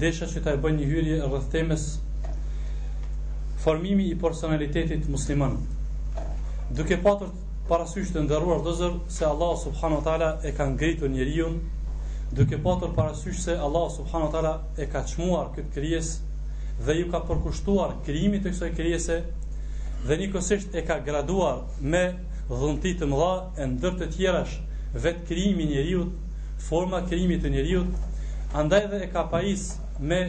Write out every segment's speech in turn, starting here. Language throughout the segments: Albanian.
desha që ta bëj një hyrje rreth temës formimi i personalitetit musliman. Duke patur parasysh të nderuar vëllezër se Allah subhanu tala e ka ngritur njeriun, duke patur parasysh se Allah subhanu tala e ka çmuar këtë krijesë dhe iu ka përkushtuar krijimit të kësaj krijese dhe njëkohësisht e ka graduar me dhunti të mëdha e ndër të tjerash vetë krijimi i njeriut forma e krijimit të njeriut, andaj dhe e ka pajisë me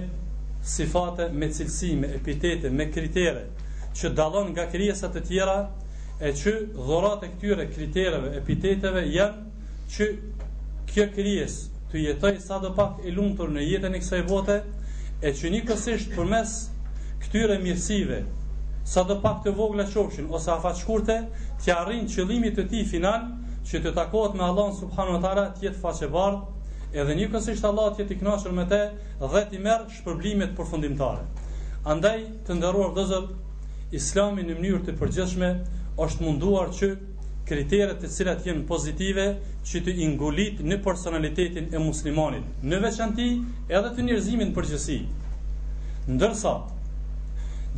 sifate, me cilësi, me epitete, me kritere, që dallon nga krijesat e tjera, e që dhuratë e këtyre kritereve, epiteteve, janë që kjo krijesë të jetojë sadopak e lumtur në jetën e kësaj bote, e që njëkohësisht përmes këtyre mirësive, sadopak të vogla qofshin, ose afatshkurte, t'ia arrijë qëllimit të tij final, që të takohet me Allahun subhanuhu teala të jetë faqebardhë, edhe njëkohësisht Allahu të jetë i kënaqur me të dhe t'i merr shpërblimet përfundimtare. Andaj, të nderuar vëllezër, Islami në mënyrë të përgjithshme është munduar që kriteret të cilat janë pozitive që t'i ngulitë në personalitetin e muslimanit, në veçanti edhe të njerëzimit në përgjithësi. Ndërsa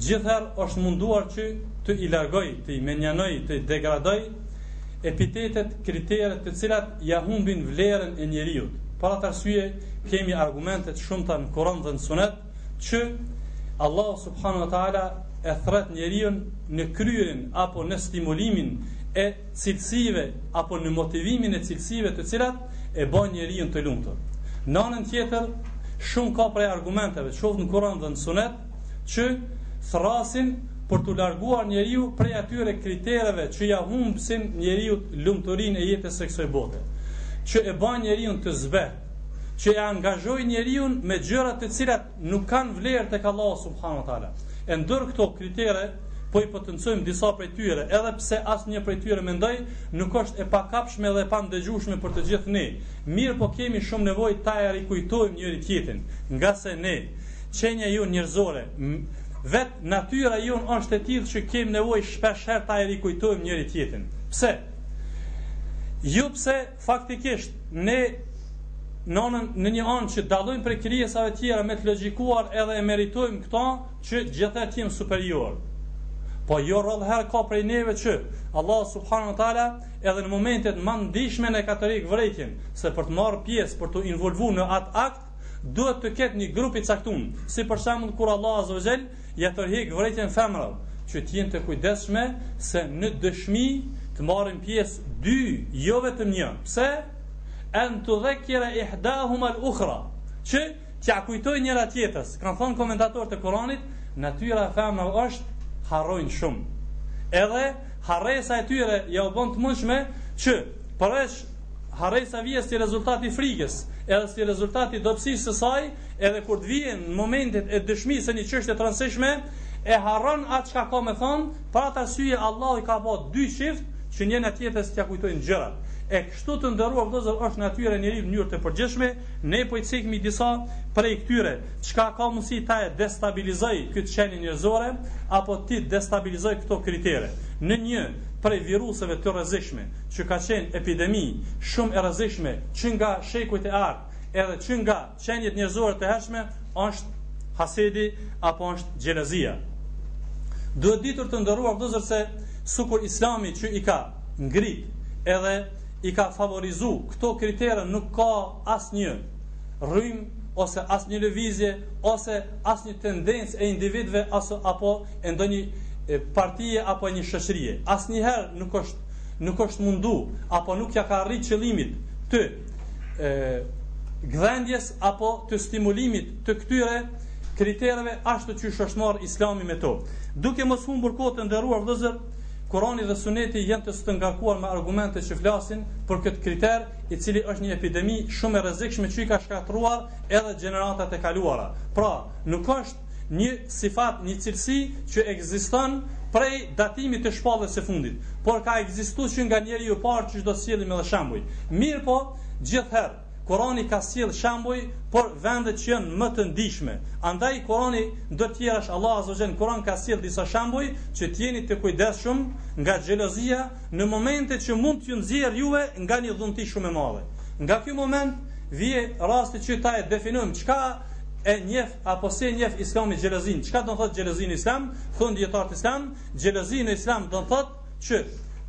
gjithherë është munduar që t'i largojë, t'i mënjanojë, t'i degradojë epitetet, kriteret të cilat ia humbin vlerën e njeriut. Për atë arsye kemi argumente të shumta në Kur'an dhe në Sunet që Allahu subhanahu wa taala e thërret njeriun në kryerjen apo në stimulimin e cilësive apo në motivimin e cilësive të cilat e bëjnë njeriun të lumtur. Në anën tjetër, shumë ka prej argumenteve, qoftë në Kur'an dhe në Sunet, që thërrasin për t'u larguar njeriu prej atyre kritereve që ia humbsin njeriut lumturinë e jetës së kësaj bote, që e bëjnë njeriun të zbehtë, që e angazhojnë njeriun me gjëra të cilat nuk kanë vlerë tek Allahu subhanahu wa taala. E ndër këto kritere po i potencojmë disa prej tyre, edhe pse asnjë prej tyre mendoj nuk është e pakapshme dhe e pandëgjueshme për të gjithë ne. Mirëpo kemi shumë nevojë ta rikujtojmë njëri-tjetrin, ngase ne Qenia jonë njerëzore, vetë natyra jonë është e tillë që kemi nevojë shpeshherë ta rikujtojmë njëri-tjetrin. Pse? Jo pse faktikisht ne në anën në një anë që dallojmë prej krijesave tjera me të logjikuar edhe e meritojmë këtë që gjithë të jemi superior. Po jo rrallë herë ka prej neve që Allah subhanu tala edhe në momentet më të ndjeshme na ka tërhek vërejtjen se për të marrë pjesë për t'u involvu në atë akt duhet të ketë një grup i caktuar, si për shembull kur Allah azza wa jall ja tërheq vërejtjen femrave, që të jenë të kujdesshme se në dëshmi të marrin pjesë dy, jo vetëm një. Pse? An tudhakkira ihdahuma al-ukhra. Që t'ja kujtoj njëra tjetrës. Kan thënë komentatorët e Kuranit, natyra e femrave është harrojnë shumë. Edhe harresa e tyre ja u bën të mundshme që përveç harresa vjen si rezultat i frikës, edhe si rezultat i dobësisë së saj, edhe kur të vijnë në momentet e dëshmisë së një çështje të rëndësishme, e harron atë çka ka me thënë, për atë arsye Allahu i ka bë dy çift që njëna tjetrës t'ia kujtojnë gjërat. E kështu të nderuar vëllezër është natyra e njeriu në mënyrë të përgjithshme, ne po i cekmi disa prej këtyre, çka ka mundësi ta e destabilizoj këtë qenie njerëzore apo ti destabilizoj këto kritere në një prej viruseve të rrezikshme. që ka qenë epidemi shumë e rrezikshme që nga shekujt e artë edhe që nga qeniet njerëzore të hershme është hasedi apo është xhelozia. Duhet ditur të nderuar vëllezër se sikur Islami që i ka ngrit edhe i ka favorizu këto kritere nuk ka asnjë rrym ose asnjë lëvizje ose asnjë tendencë e individëve aso apo e ndonjë partie apo e një shoqërie. Asnjëherë nuk është nuk është mundu apo nuk ja ka arrit qëllimit të e, gdhendjes apo të stimulimit të këtyre kritereve ashtu siç është marrë islami me to. Duke mos humbur kohë të nderuar vllezër, Kurani dhe Suneti janë të stërngarkuar me argumente që flasin për këtë kriter, i cili është një epidemi shumë e rrezikshme që i ka shkatërruar edhe gjeneratat e kaluara. Pra, nuk është një sifat, një cilësi që ekziston prej datimit të shpalljes së fundit, por ka ekzistuar që nga njeriu i parë, siç do të sjellim edhe shembuj. Mirpo, gjithherë Kurani ka sjell shembuj për vendet që janë më të ndjeshme. Andaj Kurani ndër tjerash Allah Azza wa Jell në Kuran ka sjell disa shembuj që të jeni të kujdesshëm nga xhelozia në momente që mund t'ju nxjerrë juve nga një dhunti shumë e madhe. Nga ky moment vjen rasti që ta e definojmë çka e njef Apo si e njef islami xhelozinë? Çka do me thonë xhelozi në islam? Thonë dijetarët islam, xhelozi në islam do me thonë që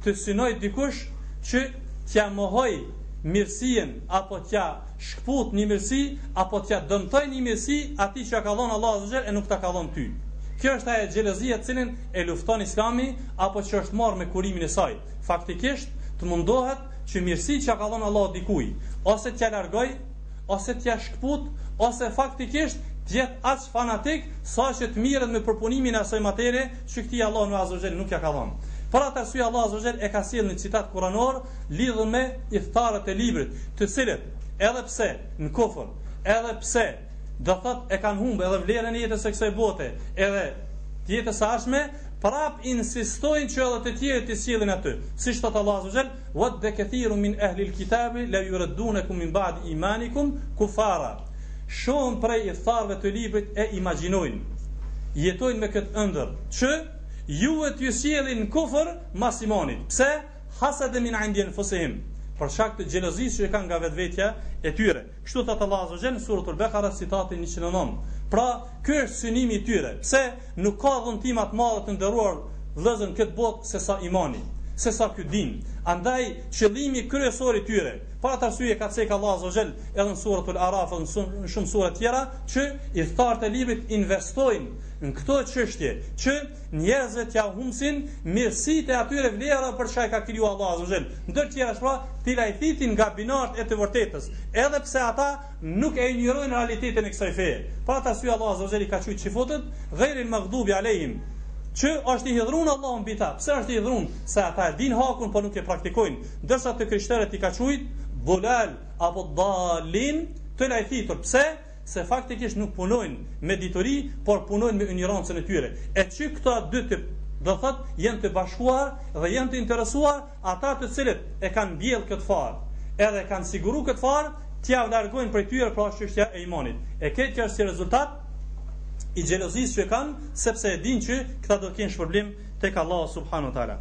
të synoj dikush që tja mohoj mirësinë apo tja shkput një mirësi apo tja dëmtoj një mirësi atij që ia ka dhonë Allah azza wa jall e nuk ta ka dhonë ty. Kjo është ajo xhelozia të cilën e lufton islami apo që është marrë me kurimin e saj. Faktikisht të mundohet që mirësinë që ia ka dhonë Allahu dikujt ose tja largoj ose t'ja shkput, ose faktikisht t'jet aq fanatik, sa që të merret me përpunimin e asoj materie, që këti Allahu azza wa jall nuk ja ka dhonë. Për atë arsye Allahu azza wa jall e ka sjell një citat kuranor, lidhur me ithtarët e librit, të cilët, edhe pse në kufër, edhe pse do thot e kanë humbë edhe vlerën e jetës së kësaj bote, edhe jetës ardhshme, prap insistojnë që edhe të tjerët t'i sjellin aty. Si thot Allahu azza wa jall, Wadda kathirun min ahli al-kitabi law yaruddunakum min ba'di imanikum kuffara. Shumë prej ithtarëve të librit e imagjinojnë, jetojnë me këtë ëndërr, që juve t'ju sjellin në kufër mas imanit. Pse? Hasadan min 'indi anfusihim. Për shkak të xhelozis që kanë nga vetvetja e tyre. Kështu thotë Allahu azza wa jall në Surat Al-Bekara, citati njëqind e nëntë. Pra, ky është synimi i tyre. Pse? Nuk ka dhunti më të madhe të nderuar vëllezër në këtë botë se sa imani, se sa ky din. Andaj, qëllimi kryesor i tyre, për atë arsye e ka cek Allahu azza wa jall edhe në Surat Al-Araf dhe në shumë sure të tjera që ithtarët e librit investojnë në këto çështje që Njerëzve t'ja humbsin mirësitë e atyre vlera për çka i ka kriju Allahu azza xhel. Ndër tjerash pra, t'i lajthitin nga binarët e të vërtetës, edhe pse ata nuk e injorojnë realitetin e kësaj feje. Për atë arsye Allahu azza xhel i ka qujt çifutët, ghairil maghdubi alejhim, që është i hidhrun Allahu mbi ta. Pse është i hidhrun? Se ata e din hakun, por nuk e praktikojnë. Ndërsa të krishterët i ka qujt dulal apo dalin, të lajthitur. Pse? se faktikisht nuk punojnë me dituri, por punojnë me injorancën e tyre. E që këta dy të do thot janë të bashkuar dhe janë të interesuar ata të cilët e kanë mbjell këtë farë, edhe kanë siguru këtë farë, t'jav largojnë prej tyre pra çështja e imanit. E këtë që është si rezultat i xhelozisë që kanë, sepse e dinë që këta do të kenë shpërblim tek Allahu subhanahu wa taala.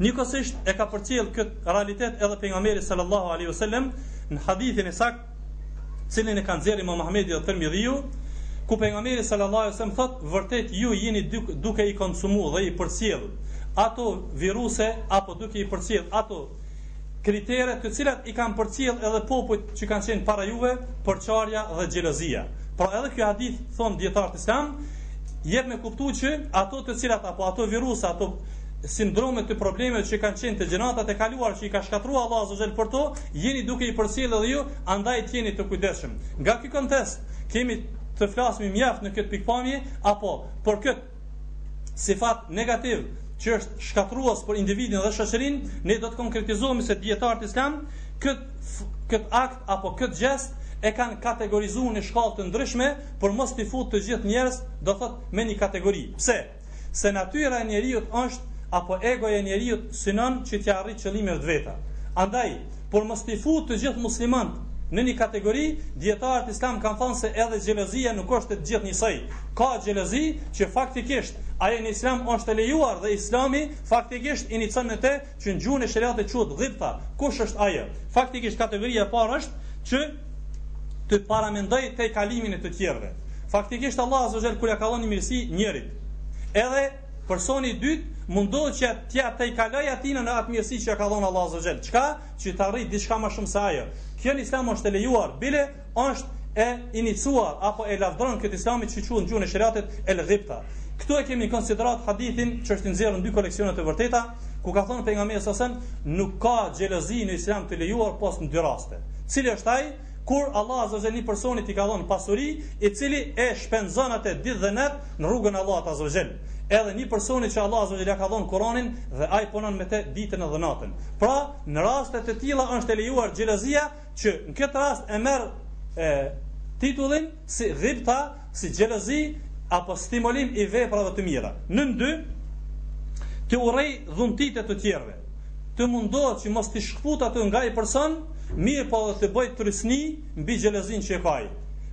Njëkohësisht e ka përcjell këtë realitet edhe pejgamberi sallallahu alaihi wasallam në hadithin e sakt, cilin e ka nxjerr Imam Ahmedi dhe Tirmidhiu, ku pejgamberi sallallahu alaihi wasallam thot vërtet ju jeni duke i konsumuar dhe i përcjell ato viruse apo duke i përcjell ato kriteret të cilat i kanë përcjellë edhe popujt që kanë qenë para juve, përçarja dhe xhelozia. Pra edhe ky hadith thonë dijetarët islam jep me kuptu që ato të cilat apo ato virusa, ato sindrome të problemeve që kanë qenë te gjeneratat e kaluar që i ka shkatërruar Allahu azza për to, jeni duke i përcjellë edhe ju, andaj të jeni të kujdesshëm. Nga ky kontekst kemi të flasim mjaft në këtë pikëpamje apo për këtë sifat negativ që është shkatërrues për individin dhe shoqërinë, ne do të konkretizohemi se dijetarët islam këtë kët akt apo këtë gjest e kanë kategorizu në shkallë të ndryshme për mos t'i fut të gjithë njerëz do thot me një kategori. Pse? Se natyra e njeriut është apo egoja e njeriut synon që t'ja arrij qëllimet e veta. Andaj, Por mos t'i fut të gjithë muslimant në një kategori, dijetarët islam kanë thënë se edhe xhelozia nuk është e gjithë njësoj. Ka xhelozi që faktikisht ajo në islam është e lejuar dhe islami faktikisht inicon atë që në gjuhën e shariatit quhet ghibta. Kush është ajo? Faktikisht kategoria e parë është që të paramendojë tejkalimin e të tjerëve. Faktikisht Allah azza xhel kur ja ka dhënë mirësi njërit, edhe Personi i dytë mundohet që t'ia tejkalojë atin në atë mirësi që ka dhënë Allahu azza xhel. Çka? Që të arrijë diçka më shumë se ajo. Kjo në Islam është e lejuar, bile është e inicuar apo e lavdëron këtë Islami që quhet në gjuhën e shariatit el ghibta. Këtu e kemi konsideratë hadithin që është nxjerrë në dy koleksione të vërteta, ku ka thënë pejgamberi sa nuk ka xhelozi në Islam të lejuar pos në dy raste. Cili është ai? Kur Allah azza xhel një personi i ka dhënë pasuri, i cili e shpenzon atë ditë dhe natë në rrugën e Allahut azza xhel. Edhe një personi që Allah azza xhel ja ka dhënë Kur'anin dhe ai punon me të ditën dhe natën. Pra, në raste të tilla është e lejuar xhelozia që në këtë rast e merr titullin si ghibta, si xhelozi apo stimulim i veprave të mira. Nën dy, të urrejë dhuntitë e të tjerëve, të mundohet që mos t'i shkëput atë nga ai person, mirëpo edhe të bëjë trysni mbi xhelozinë që e ka ai.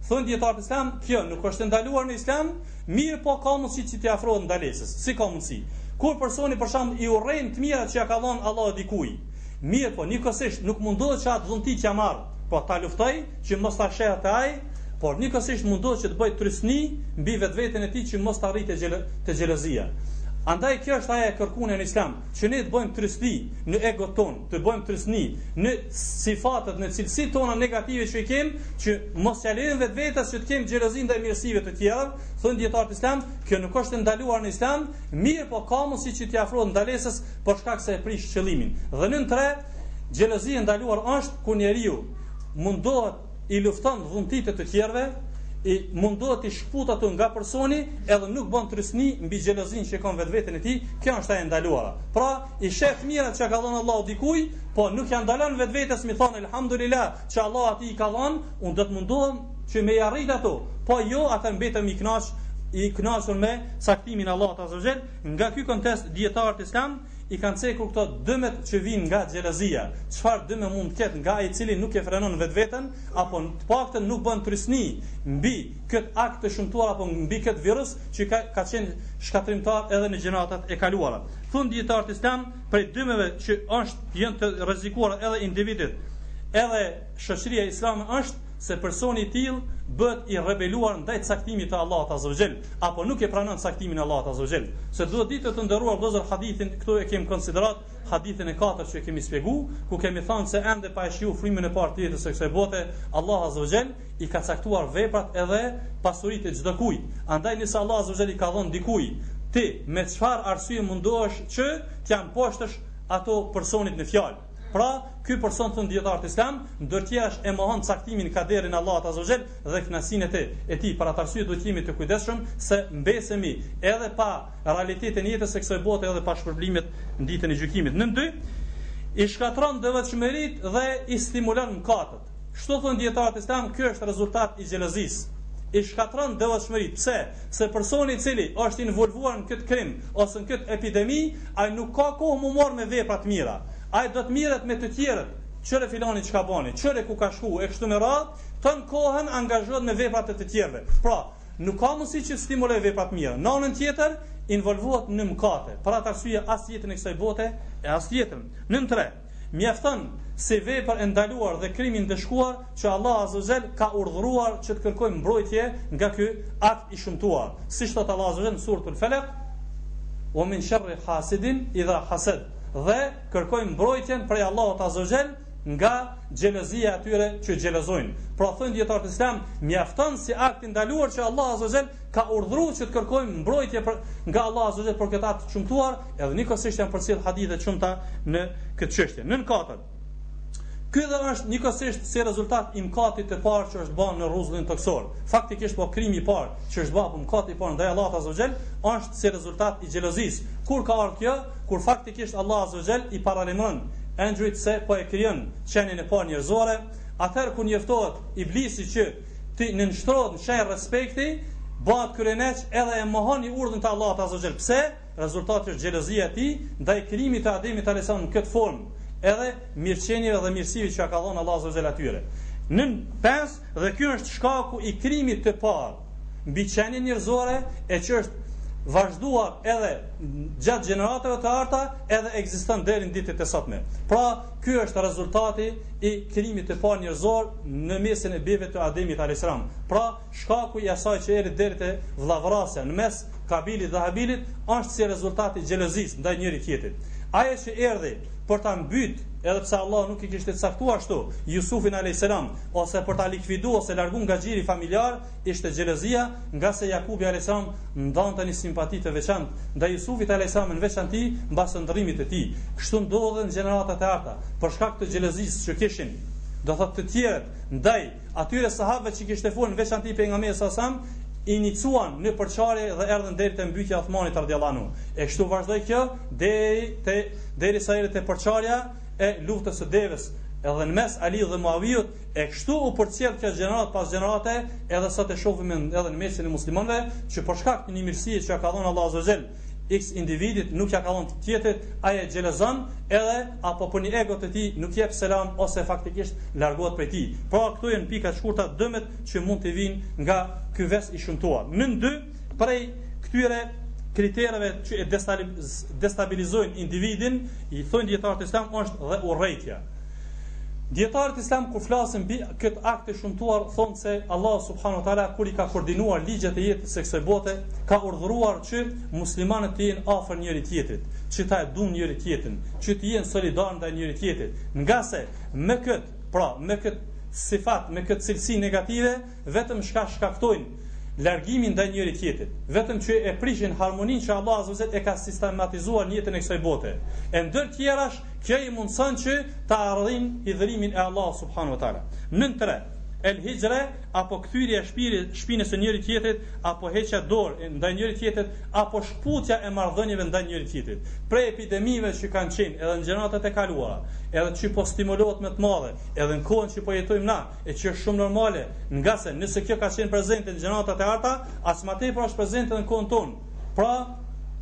Thonë dijetarët islam, kjo nuk është ndaluar në islam, mirëpo ka mundësi që t'i afrohet ndalesës. Si ka mundësi? Kur personi për shembull i urren të mirat që ja ka dhonë Allahu dikujt, Mirëpo, njëkohësisht nuk mundohet që atë dhunti t'ia marrë, apo ta luftoj që mos ta shohë te ai, por njëkohësisht mundohet që të bëjë trysni mbi vetveten e tij që mos t'i rritet xhelozia. Andaj kjo është ajo e kërkune në islam, që ne të bëjmë trysni në egon tonë, të bëjmë trysni në sifatet, në cilësitë tona negative që i kemi, që mos ja lejmë vetvetes që të kemë xhelozi ndaj mirësive të tjera, thonë dijetarët islam, kjo nuk është ndaluar në islam, mirëpo ka mundësi që t'i afrohet ndalesës, për shkak se e prish qëllimin. Dhe nën tre, xhelozia e ndaluar është kur njeriu mundohet i lufton dhuntitë e të tjerëve, i mundohet t'i shkput ato nga personi, edhe nuk bën trysni mbi xhelozinë që ka në vetveten e tij, kjo është ajo e ndaluara. Pra, i shef të mirat që ka dhënë Allahu dikujt, po nuk ia ndalon vetvetes me thon elhamdulillah që Allahu atij i ka dhënë, unë do të mundohem që me i arrit ato, po jo do të mbetem i kënaq i kënaqur me caktimin e Allahut azza Nga ky kontest dijetarët islam i kanë cekur këto dëmet që vijnë nga xhelozia. Çfarë dëme mund të ketë nga ai i cili nuk e frenon vetveten apo të paktën nuk bën trysni mbi këtë akt të shëmtuar apo mbi këtë virus që ka, ka qenë shkatrimtar edhe në gjeneratat e kaluara. Thonë dijetarët islam prej dëmeve që është janë të rrezikuara edhe individët edhe shoqëria islame është se personi i tillë bëhet i rebeluar ndaj caktimit të Allahut azza wa jall, apo nuk e pranon caktimin e Allahut azza wa jall. Se duhet ditur të nderuar vëllezër hadithin këtu e kemi konsideratë hadithin e katërt që e kemi spjegu, ku kemi thënë se ende pa e shiju frymën e parë të jetës së kësaj bote, Allahu azza wa jall i ka caktuar veprat edhe pasuritë e çdokujt. Andaj nëse Allahu azza wa jall i ka dhënë dikujt, ti me çfarë arsye mundohesh që t'ja mposhtësh ato personit në fjalë? Pra, ky person thonë dijetarët islam, ndër tjerash e mohon caktimin kaderin e Allahut azza xhel dhe kënaqësinë e tij. Për atë arsye duhet të jemi të kujdesshëm se mbesemi edhe pa realitetin e jetës së kësaj bote edhe pa shpërblimet në ditën e gjykimit. Nën dy i shkatërron devotshmëritë dhe i stimulon mëkatet. Kështu thonë dijetarët islam, ky është rezultat i xhelozisë i shkatërron devotshmëritë. Pse? Se personi i cili është involvuar në këtë krim ose në këtë epidemi, ai nuk ka kohë me marr me vepra të mira. Ai do të mirret me të tjerët. Kqyre filani çka bani, kqyre ku ka shku, e kështu me radhë, tanë kohën angazhohet me veprat e të tjerëve. Pra, nuk ka mundësi që stimulojë vepra të mira. Në anën tjetër, involvohet në mëkate. Për atë arsye as jetën e kësaj bote e as tjetrën. Nën 3. Mjafton si vepër e ndaluar dhe krim i ndëshkuar që Allahu Azza wa Jall ka urdhëruar që të kërkojmë mbrojtje nga ky akt i shëmtuar. Siç thotë Allahu Azza wa Jall në Suratul Falaq, "Wa min sharri hasidin idha hasad." Dhe kërkojmë mbrojtjen prej Allahut Azza wa Jall nga xhelozia e atyre që xhelozojnë. Pra thonë dijetarët islam, mjafton si akt i ndaluar që Allahu Azza wa Jall ka urdhëruar që të kërkojmë mbrojtje nga Allahu azza xal për këtë akt të shëmtuar, edhe njëkohësisht janë përcjell hadithe të shumta në këtë çështje. Nën katër. Ky ves është njëkohësisht si rezultat i mëkatit të parë që është bërë në rruzullin tokësor. Faktikisht po krimi i parë që është bërë po mëkati i parë ndaj Allahut azza xal është si rezultat i xhelozisë. Kur ka ardhur kjo? Kur faktikisht Allahu azza xal i paralajmëron engjëjt se po e krijon qenien e parë njerëzore, atëherë kur njoftohet iblisi që t'i nënshtrohet në shenj respekti, bëhet kryeneç edhe e mohon një urdhër të Allahut azza xhel. Pse? Rezultati është xhelozia e tij ndaj krijimit të Ademit alayhis salam në këtë formë, edhe mirëqenieve dhe mirësive që ka dhënë Allahu azza xhel atyre. Nën pesë, dhe ky është shkaku i krimit të parë mbi qenien njerëzore e që është vazhduar edhe gjatë gjeneratave të arta edhe ekziston deri në ditët e sotme. Pra, Ky është rezultati i krimit të parë njerëzor në mesin e bijve të Ademit alayhis salam. Pra, shkaku i asaj që erdhi deri te vllavrasja në mes Kabilit dhe Habilit është si rezultat i xhelozisë ndaj njëri-tjetrit. Ajo që erdhi për ta mbyt, edhe pse Allahu nuk e kishte caktuar ashtu, Jusufin alayhis salam ose për ta likvidu ose largu nga gjiri familjar, Ishte xhelozia, ngase Jakubi alajhis salam ndjente një simpati të veçantë ndaj Jusufit alajhis salam në veçanti mbas ëndërrimit të tij. Kështu ndodhte në gjeneratat e arta, për shkak të xhelozisë që kishin, do thotë të tjerët, ndaj atyre sahabëve që kishte folë në veçanti pejgamberi alejhi selam, inicuan në përçarje dhe erdhën deri te mbytja e Uthmanit radhiyallahu anhu. E kështu vazhdoi kjo deri te derisa erdhi te përçarja e luftës së Devës, edhe në mes Ali dhe Muawiut E kështu u përcjell kjo gjeneratë pas gjenerate, edhe sot e shohim edhe në mesin e muslimanëve, që për shkak të një mirësie që ja ka dhënë Allahu Azza X individit nuk ja ka dhënë tjetrit, ai e xhelozon edhe apo për një ego të tij nuk jep selam ose faktikisht largohet prej tij. Pra këtu janë pika të shkurta dëmet që mund të vijnë nga ky ves i shëmtuar. Nën dy, prej këtyre kritereve që e destabilizojnë individin, i thonë dijetarët islam është dhe urrejtja. Dijetarët islam kur flasin mbi këtë akt të shëmtuar, thonë se Allah subhanu tala kur i ka koordinuar ligjet e jetës së kësaj bote, ka urdhëruar që muslimanët të jenë afër njëri tjetrit, që ta e dun njëri tjetrin, që të jenë solidarë ndaj njëri tjetrit. Ngase me këtë, pra me këtë sifat, me këtë cilësi negative, vetëm çka shkaktojnë largimin ndaj njëri tjetrit, vetëm që e prishin harmoninë që Allah azza wajel e ka sistematizuar në jetën e kësaj bote. E ndër tjerash, kjo i mundson që ta arrijnë hidhërimin e Allah subhanahu wa taala. Nën tre, el hijre apo kthyrja e shpirit, shpinës së njëri tjetrit apo heqja dorë ndaj njëri tjetrit apo shkputja e marrëdhënieve ndaj njëri tjetrit. Prej epidemive që kanë qenë edhe në gjeneratat e kaluara, edhe që po stimulohet me të madhe, edhe në kohën që po jetojmë na, e që është shumë normale, ngase nëse kjo ka qenë prezente në gjenerata të arta, aq më tepër është prezente në kohën tonë. Pra,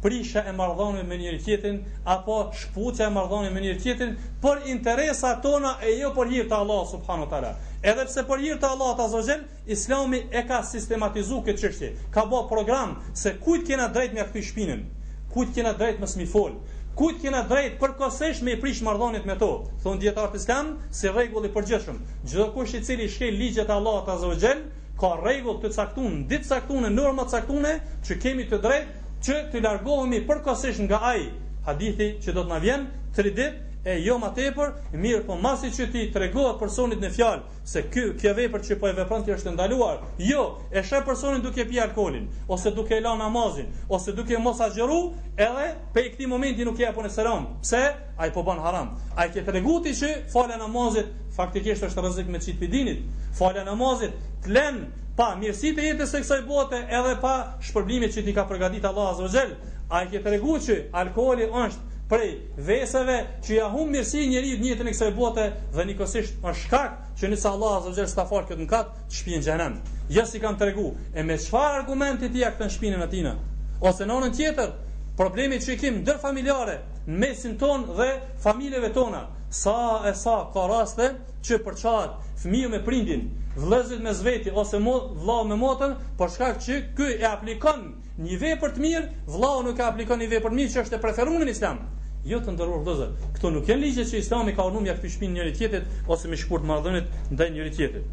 prishja e marrëdhënieve me njëri-tjetrin apo shkputja e marrëdhënieve me njëri-tjetrin për interesa tona e jo për hir të Allahut subhanahu wa taala. Edhe pse për hir të Allahut azza wa jall, Islami e ka sistematizuar këtë çështje. Ka bërë program se kujt kena drejt me ia kthy shpinën, kujt kena drejt mos me i fol, Kujt kena drejt përkohësisht me i prish marrëdhëniet me to? Thonë dijetarët islam si rregull i përgjithshëm, çdokush i cili i shkel ligjet e Allahut azza wa jall, ka rregull të caktuar, ditë të caktuar, norma të caktuar që kemi të drejtë që të largohemi përkohësisht nga ai. Hadithi që do të na vjen 3 ditë e jo më tepër, mirëpo masi që t'i tregohet personit në fjalë se ky kjo vepër që po e vepron ti është e ndaluar. Jo, e sheh personin duke pi alkoolin ose duke la namazin, ose duke mos agjëru, edhe pi këtij momenti nuk i jep selam. Pse? Ai po bën haram. A i ke tregu ti që falja e namazit faktikisht është rrezik me t'qit pi dinit. Falja e namazit t'len pa mirësitë e jetës së kësaj bote edhe pa shpërblimit që t'i ka përgatitur Allahu Azza wa Jall. A i ke tregu ti që alkooli është prej veseve që ja hum mirësinë njeriut në jetën e kësaj bote dhe njëkohësisht është shkak që nëse Allah azza xhel s'ta fal këtë mëkat të shpien n'xhenem ja si ka me tregu e me çfarë argumenti ti ja kthen shpinën atij ose në anën tjetër problemet që i kemi ndërfamiljare në mesin ton dhe familjeve tona sa e sa ka raste që përçahet fëmija me prindin vëllezërit mes veti ose mo, vllau me motën për shkak që ky e aplikon Një vepër të mirë, vllau nuk e aplikon një vepër të mirë që është e preferuar në Islam. Jo të nderuar vëllezër. Këto nuk janë ligje që Islami ka urdhëruar me ja kthy shpinën njëri tjetrit ose me shkput marrëdhëniet ndaj njëri tjetrit.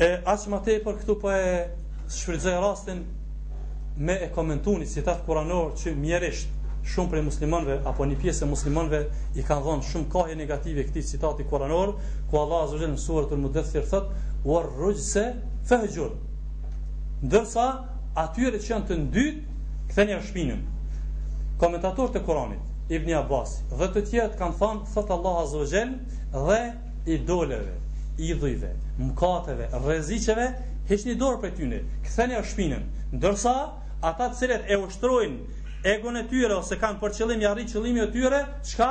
E aq më tepër këtu po e shfrytëzoj rastin me e komentuar një citat kuranor që mjerisht shumë prej muslimanëve apo një pjesë e muslimanëve i kanë dhënë shumë kahje negative këtij citati kuranor ku Allah azza wa jalla në surën Al-Mudaththir thotë war rujza fahjur Ndërsa atyre që janë të ndyt, ktheni ja shpinën. Komentatorët e Kuranit, Ibni Abbasi dhe të tjerët kanë thanë thot Allah Azza wa Jall dhe idoleve, idhujve, mëkateve, rreziqeve, hiqni dorë prej tyne, ktheni ja shpinën. Ndërsa ata të cilët e ushtrojnë egon e tyre ose kanë për qëllim me arrit qëllimin e tyre, çka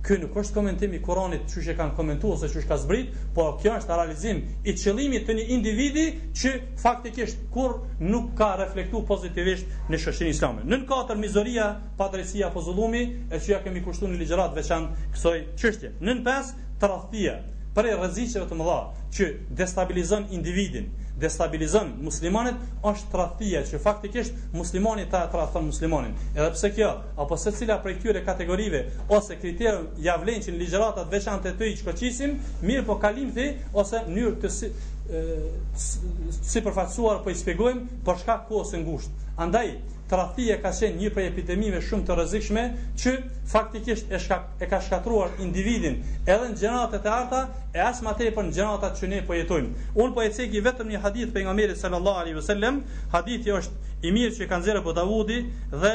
Ky nuk është komentim i Kuranit qysh e kanë komentu ose qysh ka zbrit, por kjo është realizim i qëllimit të një individi që faktikisht kurrë nuk ka reflektu pozitivisht në shoqërinë islame. Nën katër mizoria, padrejtësia apo zullumi, e që ja kemi kushtuar një ligjërat veçan kësaj çështje. Nën pesë, tradhtia, prej rreziqeve të mëdha që destabilizon individin, destabilizon muslimanët, është tradhtia që faktikisht muslimani e tradhton muslimanin. Edhe pse kjo apo secila prej këtyre kategorive ose kritereve ia vlen që në ligjërata të veçanta të i shkoqisim, mirëpo kalimthi ose në mënyrë të si, sipërfaqësore po i shpjegojmë për shkak të kohës së ngushtë. Andaj, tradhtia ka qenë një prej epidemive shumë të rrezikshme që faktikisht e, shka, e ka shkatruar individin edhe në gjeneratat e arta e aq më tepër në gjeneratat që ne po jetojmë. Unë po e ceki vetëm një hadith të pejgamberit sallallahu alaihi wasallam, hadithi është i mirë që e ka nxjerr Ebu Davudi dhe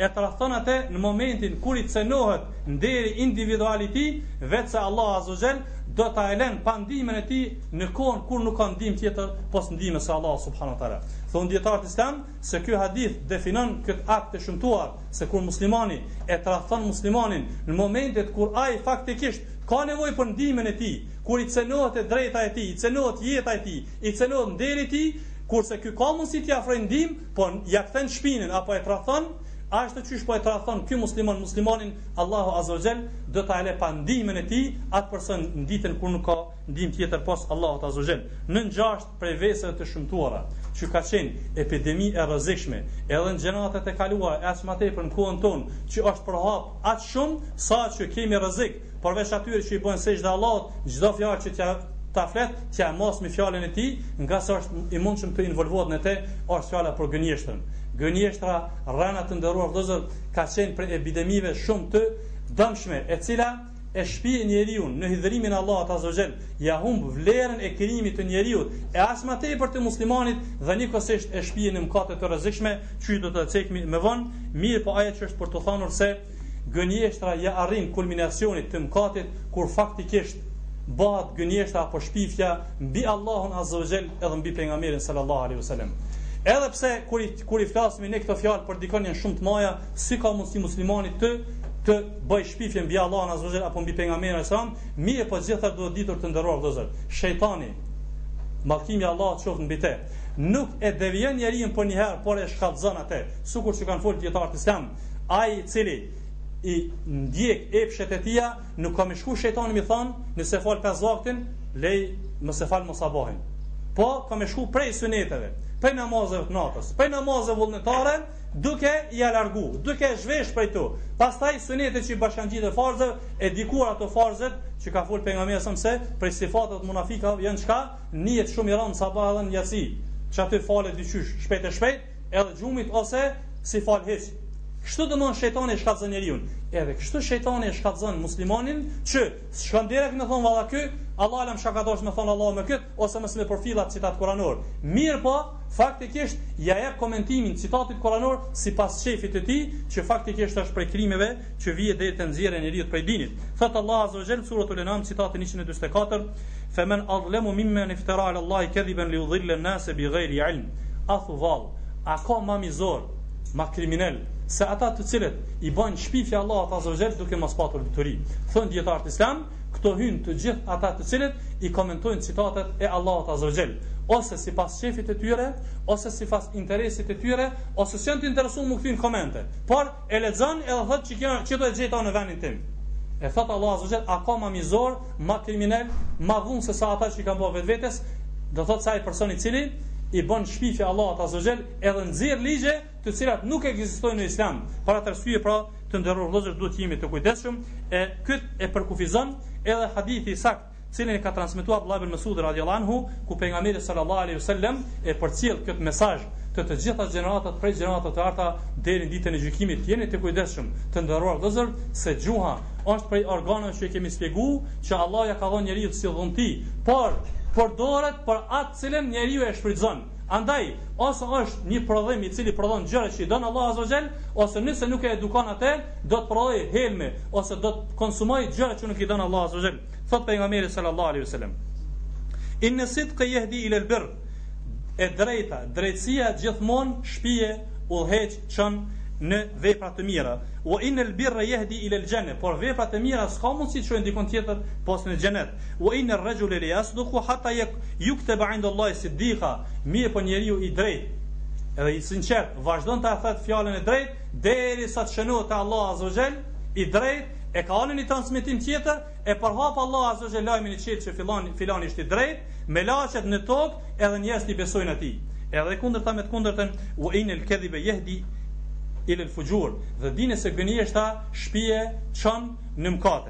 e tradhton atë në momentin kur i cenohet nderi individual i tij, veçse Allahu azza wa xhel do ta e lënë pa ndihmën e tij në kohën kur nuk ka ndihmë tjetër pos ndihmës së Allahut subhanahu wa taala. Thonë dijetarët islam se ky hadith definon këtë akt të shëmtuar se kur muslimani e tradhton muslimanin në momentet kur ai faktikisht ka nevojë për ndihmën e tij, kur i cenohet e drejta e tij, i cenohet jeta e tij, i cenohet nderi i tij, kurse ky ka mundësi t'i ofrojë ndihmë, Po ja kthen shpinën apo e tradhton, ashtu qysh po e tradhton ky musliman muslimanin, Allahu azza wa jall do ta le pa ndihmën e tij atë person në ditën kur nuk ka ndihmë tjetër pos Allahut azza wa jall. Nën gjashtë, prej veseve të shëmtuara, që ka qenë epidemi e rrezikshme, edhe në gjeneratat e kaluara e aq më tepër në kohën tonë, që është përhap aq shumë sa që kemi rrezik përveç atyre që i bëjnë sexhde Allahut, çdo fjalë që t'ja ta flet, ta mas me fjalën e tij, ngase është i mundshëm të involvohet në të, është fjala për gënjeshtrën. Gënjeshtra, rrana të nderuar vëllezër, ka qenë prej epidemive shumë të dëmshme, e cila e shpie njeriun në hidhërimin e Allahut Azza wa Jall, ja humb vlerën e krijimit të njeriut, e aq më tepër të muslimanit dhe njëkohësisht e shpie në mëkate të rrezikshme, qysh do të cekmi më vonë, mirëpo ajo që është për të thënë se Gënjeshtra ia arrin kulminacionit të mëkatit kur faktikisht bëhet gënjeshtra apo shpifja mbi Allahun Azza wa Jall edhe mbi pejgamberin sallallahu alaihi wasallam. Edhe pse kur i kur i flasim ne këto fjalë për dikon janë shumë të mëdhaja, si ka mundësi muslimani të të bëj shpifje mbi Allahun Azza wa Jall apo mbi pejgamberin sallallahu alaihi wasallam, mirëpo megjithatë duhet ditur të nderuar vëllezër. Shejtani mallkimi i Allahut qoftë mbi te. Nuk e devijon njeriun përnjëherë, por e shkallëzon atë, sikur që kanë folë dijetarët islam. Ai i cili i ndjek epshet e tija, nuk ka me shku shejtani me thon, nëse fal pesë vaktin, leje mos e fal mos sabahin. Po ka me shku prej suneteve, prej namazeve të natës, prej namazeve vullnetare, duke e largu, duke e zhvesh prej tu. Pastaj sunetet që i bashkangjiten farzeve, e dikur ato farzët që ka fol pejgamberi sa se prej sifatet e munafikëve janë çka? Nihet shumë i rëndë sabah dhe në jaci. Qatë falet diqysh shpejt e shpejt, edhe gjumit ose s'i fal hiç. Kështu domethënë shejtani e shkallëzon njeriun. Edhe kështu shejtani e shkallëzon muslimanin që s'shkon direkt me thon valla ky, Allah alam çka ka dashur me thon Allahu me kët ose mos me përfill at citat kuranor. Mirëpo, faktikisht ja jep komentimin citatit kuranor sipas qefit të tij, që faktikisht është prej krimeve që vihet deri te nxjerrja e njeriut prej dinit. Thot Allah azza wa jall suretul Enam citatin 144 Femen adhlemu mimmen iftera ala Allahi kedhiben li udhille nase bi gajri ilm. A thu vallë, a ka ma mizor, ma kriminel, se ata të cilët i bajnë shpifje Allahut azza wa jall duke mos patur dituri. Thonë dijetarët islam, këtu hyjnë të gjithë ata të cilët i komentojnë citatet e Allahut azza wa jall, ose sipas qefit e tyre, ose sipas interesit e tyre, ose si janë të interesu më këthin komente. Por, E lexon edhe thotë që kjo që do të gjej në vendin tim. E thot Allahu azza wa jall, a ka ma mizor, ma kriminel, ma dhunë se sa ata që i kanë bërë vetvetes? Do thotë se ai person i cili i bën shpifje Allahut azza wa jall, edhe nxjerr ligje të cilat nuk ekzistojnë në Islam. Për atë arsye pra, të nderuar vëllezër duhet të jemi të kujdesshëm e këtë e përkufizon edhe hadithi i saktë të cilin e ka transmetuar Abdullah ibn Mesudi radhiyallahu anhu, ku pejgamberi sallallahu alaihi wasallam e përcjell këtë mesazh te të gjitha gjeneratat prej gjeneratave e arta deri në ditën e gjykimit, jeni të kujdesshëm, të nderuar vëllezër, se gjuha është prej organeve që i kemi shpjeguar që Allahu ja ka dhënë njeriut si dhunti, por përdoret për atë cilën njeriu e shfrytëzon. Andaj, ose është një prodhim i cili prodhon gjëra që i don Allahu Azza Jell, ose nëse nuk e edukon atë, do të prodhojë helme ose do të konsumojë gjëra që nuk i don Allahu Azza Jell. Thot pejgamberi sallallahu alaihi wasallam. Inna sidqa yahdi ila al-birr. E drejta, drejtësia gjithmonë shpie udhëheq çon në vepra të mira. Wa inna al-birra yahdi ila al-jannah. Por veprat e mira s'ka mundësi të çojnë dikund tjetër pos në xhenet. Wa inna ar-rajula la yasduqu hatta yuktaba 'inda Allahi siddiqa, Mirëpo njeriu i drejtë dhe i sinqertë vazhdon ta thotë fjalën e drejtë derisa të shënohet te Allahu azza wa jall i drejtë, e ka ardhur një transmetim tjetër, e përhap Allahu azza wa jall lajmin në qiell që filani, filani është i drejtë, melaçet në tokë edhe njerëzit i besojnë atij. Edhe e kundërta me të kundërtën, wa inna al-kadhiba yahdi ila al-fujur, dhe dini se gënjeshta shpie çon në mëkate.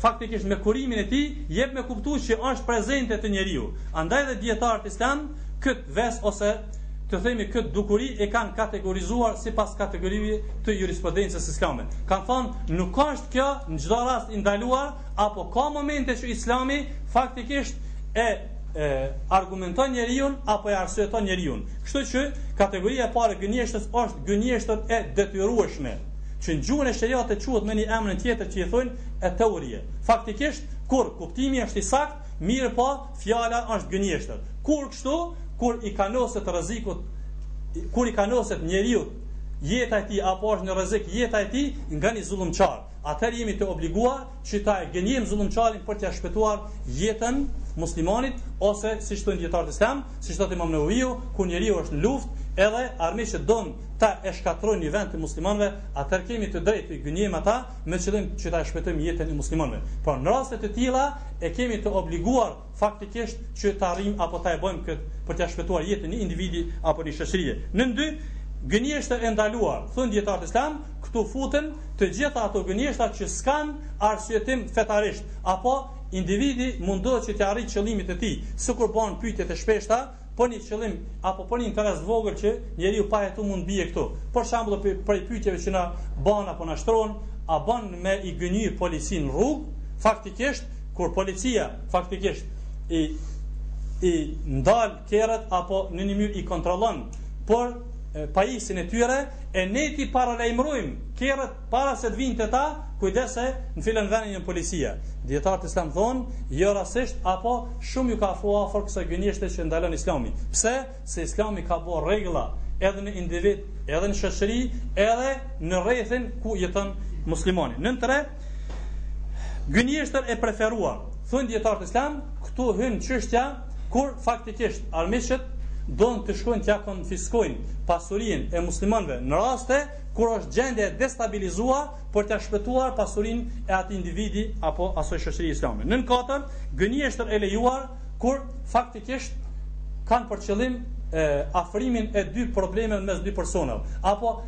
faktikisht me kurimin e tij jep me kuptuar që është prezente te njeriu. Andaj dhe dietarët islam kët ves ose të themi kët dukuri e kanë kategorizuar sipas kategorive të jurisprudencës islame. Kan thënë nuk është kjo në çdo rast i ndaluar apo ka momente që Islami faktikisht e e argumenton njeriun apo e arsyeton njeriun. Kështu që kategoria e parë e gënjeshtrës është gënjeshtët e detyrueshme. që në gjuhën e sheriatit quhet me një emër tjetër që i thonë et-teurije. Faktikisht, kur kuptimi është i saktë, mirëpo, fjala është gënjeshtër. Kur kështu, kur i kanoset rrezikut, kur i kanoset njeriut jeta e tij apo është në rrezik jeta e tij nga një zullumçar, atëherë jemi të obliguar që ta e gënjejmë zullumqarin për t'ia shpëtuar jetën muslimanit ose siç thonë dietarët islam, siç thotë Imam Nevaviu, kur njeriu është në luftë, edhe armiqtë don ta e shkatërrojnë një vend të muslimanëve, atëherë kemi të drejtë të gënjejmë ata me qëllim që ta shpëtojmë jetën e muslimanëve. Por në raste të tilla e kemi të obliguar Faktikisht që ta arrijmë apo ta e bëjmë këtë për t'ia shpëtuar jetën një individi apo një shoqërie. Nën dy, gënjeshtra e ndaluar, thonë dijetarët islam, këtu futen të gjitha ato gënjeshtra që s'kanë arsyetim fetarisht, apo individi mundohet që t'i arrijë qëllimet e tij, sikur bën pyetjet e shpeshta, për një qëllim apo për një interes vogël që njeriu pa hetu mund bie këtu. Për shembull, prej pyetjeve që na bën apo na shtron, a bën me i gënjy policinë në rrugë? Faktikisht, kur policia faktikisht i i ndal kerret apo në një mënyrë i kontrollon për pajisjet e tyre e ne t'i paralajmërojmë kerret Para se të vijnë te ta, kujdes se në filan vend ka policie. Dijetarët islam thonë, jo rastisht, apo shumë ju kan afru afër kësaj gënjeshtre që ndalon Islami. Pse? Se Islami ka bo rregulla edhe në individ, edhe në shoqëri, edhe në rrethin ku jeton muslimani. Nën tre, gënjeshtër e preferuar. Thonë dijetarët islam, këtu hyn çështja kur faktikisht armiqët donë të shkojnë t'ja konfiskojnë pasurinë e muslimanëve në raste kur është gjendja e destabilizuar për ta shpëtuar pasurinë e atij individi apo asoj shoqëri islame. Nën katër, gënjeshtër e lejuar kur faktikisht kanë për qëllim e, afrimin e dy problemeve mes dy personave apo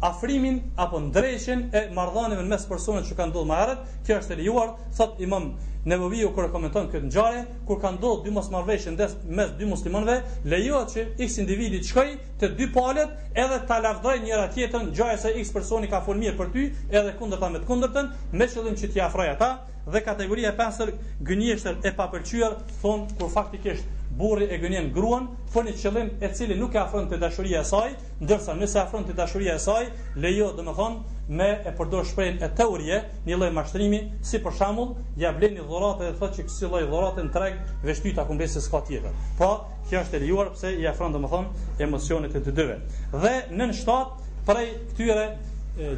afrimin apo ndreqjen e marrëdhënieve mes personave që kanë ndodhur më herët, kjo është e lejuar, thot Imam Neveviu kur e komenton këtë ngjarje, kur kanë ndodhur dy mosmarrëveshje mes dy muslimanëve, lejohet që X individi të shkojë te dy palët edhe ta lavdrojnë njëra tjetrën gjaja se x personi ka fol mirë për ty edhe kundërta me të kundërtën me qëllim që t'i afrojë ata dhe kategoria e pestë gënjeshtër e papëlqyer thon kur faktikisht burri e gënjen gruan për një qëllim i cili nuk e afron te dashuria e saj ndërsa nëse afron te dashuria e saj lejohet domethën me e përdor shprehjen e teurie një lloj mashtrimi si për shembull ja blen një dhuratë dhe thotë që kësi lloj dhuratë në treg veç ty ta kom ble se s'ka tjetër pra Kjo është e lejuar pse i afron domethën emocionet e të dyve. Dhe nën shtat prej këtyre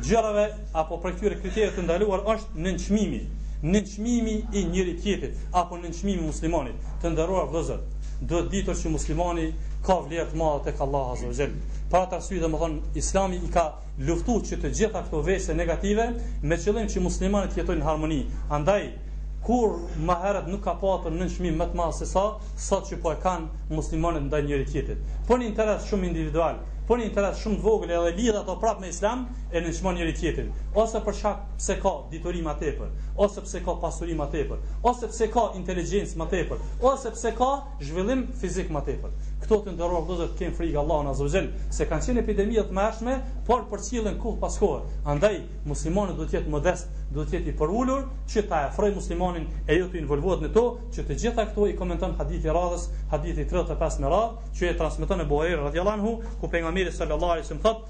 gjërave apo prej këtyre kritereve të ndaluar është nënçmimi, nënçmimi i njëri tjetrit apo nënçmimi i muslimanit. Të nderuar vëllezër, duhet ditur se muslimani ka vlerë të madhe tek Allahu Azza wa Jall. Për atë arsye domethën Islami i ka luftu që të gjitha këto vese negative me qëllim që muslimanët të jetojnë në harmoni. Andaj kurrë më herët nuk ka patur nënçmim më të madh se sa sot që po e kanë muslimanët ndaj njëri tjetrit. Për një interes shumë individual, për një interes shumë të vogël edhe lidh ato prapë me Islam e nënçmon njëri tjetrin, ose për shkak pse ka dituri më tepër, ose pse ka pasuri më tepër, ose pse ka inteligjencë më tepër, ose pse ka zhvillim fizik më tepër. Këto të nderuar vëllezër të kemë frikë Allahun Azza wa Jall se kanë qenë epidemi të hershme, por përcillen kohë pas kohe. Andaj muslimani duhet të jetë modest, duhet të jetë i përulur që ta afrojë muslimanin e jo të involvohet në to, që të gjitha këto i komenton hadithi radhës, hadithi 35 me radhë, që e transmeton Ebu Hurejre radhiyallahu anhu, ku pejgamberi sallallahu alaihi wasallam thotë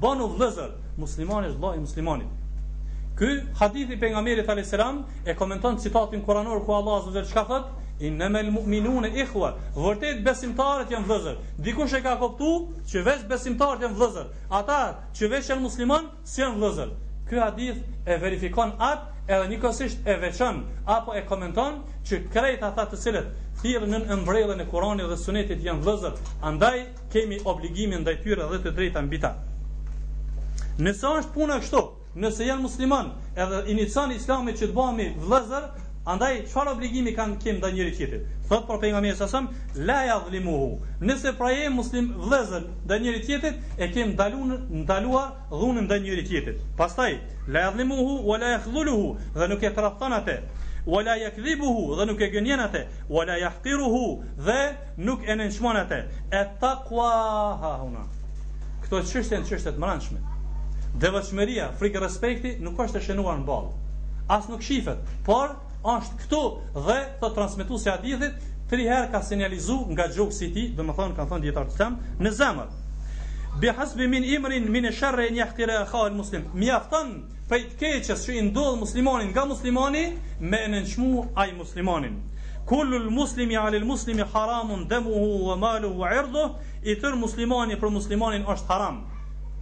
Bon o vëllëzër, muslimani është vëlla i muslimanit. Ky hadith i pejgamberit alayhis salam e komenton citatin kuranor ku Allahu azza wajel çka thot? Innamal mu'minuna ikhwa. Vërtet besimtarët janë vëllezër. Dikush e ka kuptuar që veç besimtarët janë vëllezër. Ata që veç janë musliman, s'janë vëllezër. Ky hadith e verifikon atë edhe njëkohësisht e veçon apo e komenton që krejt ata të cilët thirren nën ombrellën e Kuranit dhe Sunetit janë vëllezër. Andaj kemi obligimin ndaj tyre dhe të drejta mbi ta. Nëse është puna kështu, nëse janë musliman, edhe inicon Islami që të bëhemi vëllezër, andaj çfarë obligimi ka kim ndaj njëri tjetrit? Thot pra pejgamberi alejhi selam, la yadhlimuhu. Nëse pra je muslim vëllezër ndaj njëri tjetrit, e kem ndaluar ndaluar dhunën ndaj njëri tjetrit. Pastaj, la yadhlimuhu wa la yakhdhuluhu, dhe nuk e tradhton atë. Wa la yakdhibuhu, dhe nuk e gënjen atë. Wa la yahqiruhu, dhe nuk e nënçmon atë. E taqwa ha huna. Këto çështje janë çështje të mrendshme. Devotshmëria, frikë respekti nuk është e shënuar në ballë. As nuk shifet, por është këtu dhe transmetuesi i hadithit tri herë ka sinjalizu nga gjoksi i tij, domethënë kanë thënë dietarët në zemër. Bi hasbi min imrin min sharri yahqira akha al muslim. Mjafton prej të keqes që i ndodh muslimanin nga muslimani me nënçmu ai muslimanin. Kullu muslimi alil muslimi haramun dhemuhu vë maluhu vë erdhu, i tërë muslimani për muslimanin është haram.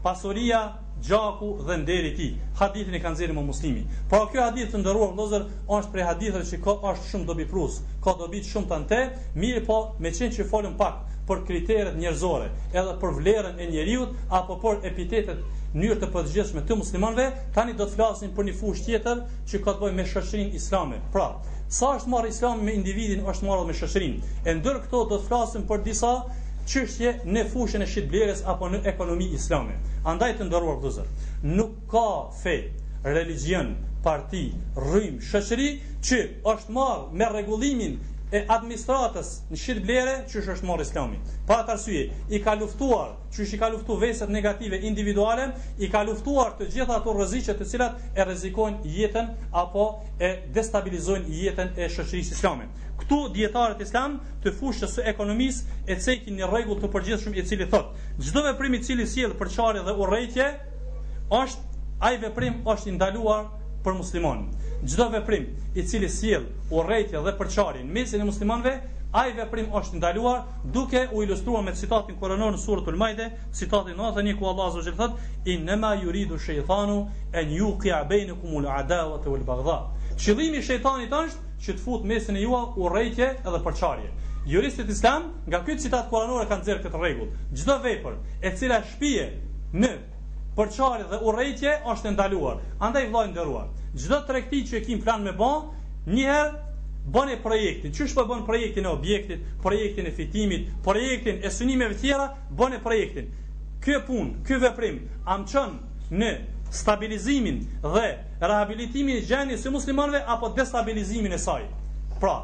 Pasuria, gjaku dhe nderi i tij. Hadithin e ka nxjerr imam Muslimi. Pra kjo hadith të nderuar vllezër është prej haditheve që ka është shumë dobiprus, ka dobi të shumta në te, mirëpo meqenë që folëm pak për kriteret njerëzore, edhe për vlerën e njeriut apo për epitetet në mënyrë të përgjithshme të muslimanëve, tani do të flasim për një fushë tjetër që ka të bëjë me shoqërinë islame. Pra, sa është marrë Islami me individin, është marrë me shoqërinë. E ndër këto do të flasim për disa çështje në fushën e shitblerjes apo në ekonominë islame. Andaj të nderuar vëllezër, nuk Ka fe, religjion, parti, rrymë, shoqëri që është marrë me rregullimin e administratës në shitblerje qysh është marrë islami. Për atë arsye, i ka luftuar, qysh i ka luftu veset negative individuale, i ka luftuar të gjitha ato rreziqe të cilat e rrezikojnë jetën apo e destabilizojnë jetën e shoqërisë islame. Këtu dijetarët islam të fushës së ekonomisë e cekin një rregull të përgjithshëm i cili thotë, çdo veprim i cili sjell përçarje dhe urrejtje, është ai veprim është i ndaluar për muslimanin. Çdo veprim i cili sjell urrejtje dhe përçarje në mesin e muslimanëve, ai veprim është i ndaluar, duke u ilustruar me citatin koranor në surën Al-Maide, citatin 91 ku Allahu subhanahu wa taala thotë inna ma yuridu shaytanu an yuqi'a bainakum al-adawa wal-baghdha. Qëllimi i shejtanit është që të fut në mesin e juaj urrejtje edhe përçarje. Juristët islam nga ky citat koranor e kanë nxjerr këtë rregull. Çdo vepër e cila Shpie në përçarje dhe urrejtje është e ndaluar. Andaj vëlla i nderuar, çdo tregti që e kim plan me ba, një herë bone projektin. Qysh po bën projektin e objektit, projektin e fitimit, projektin e synimeve të tjera, bone projektin. Kjo punë, ky veprim a m'çon në stabilizimin dhe rehabilitimin e gjendjes së muslimanëve apo destabilizimin e saj. Pra,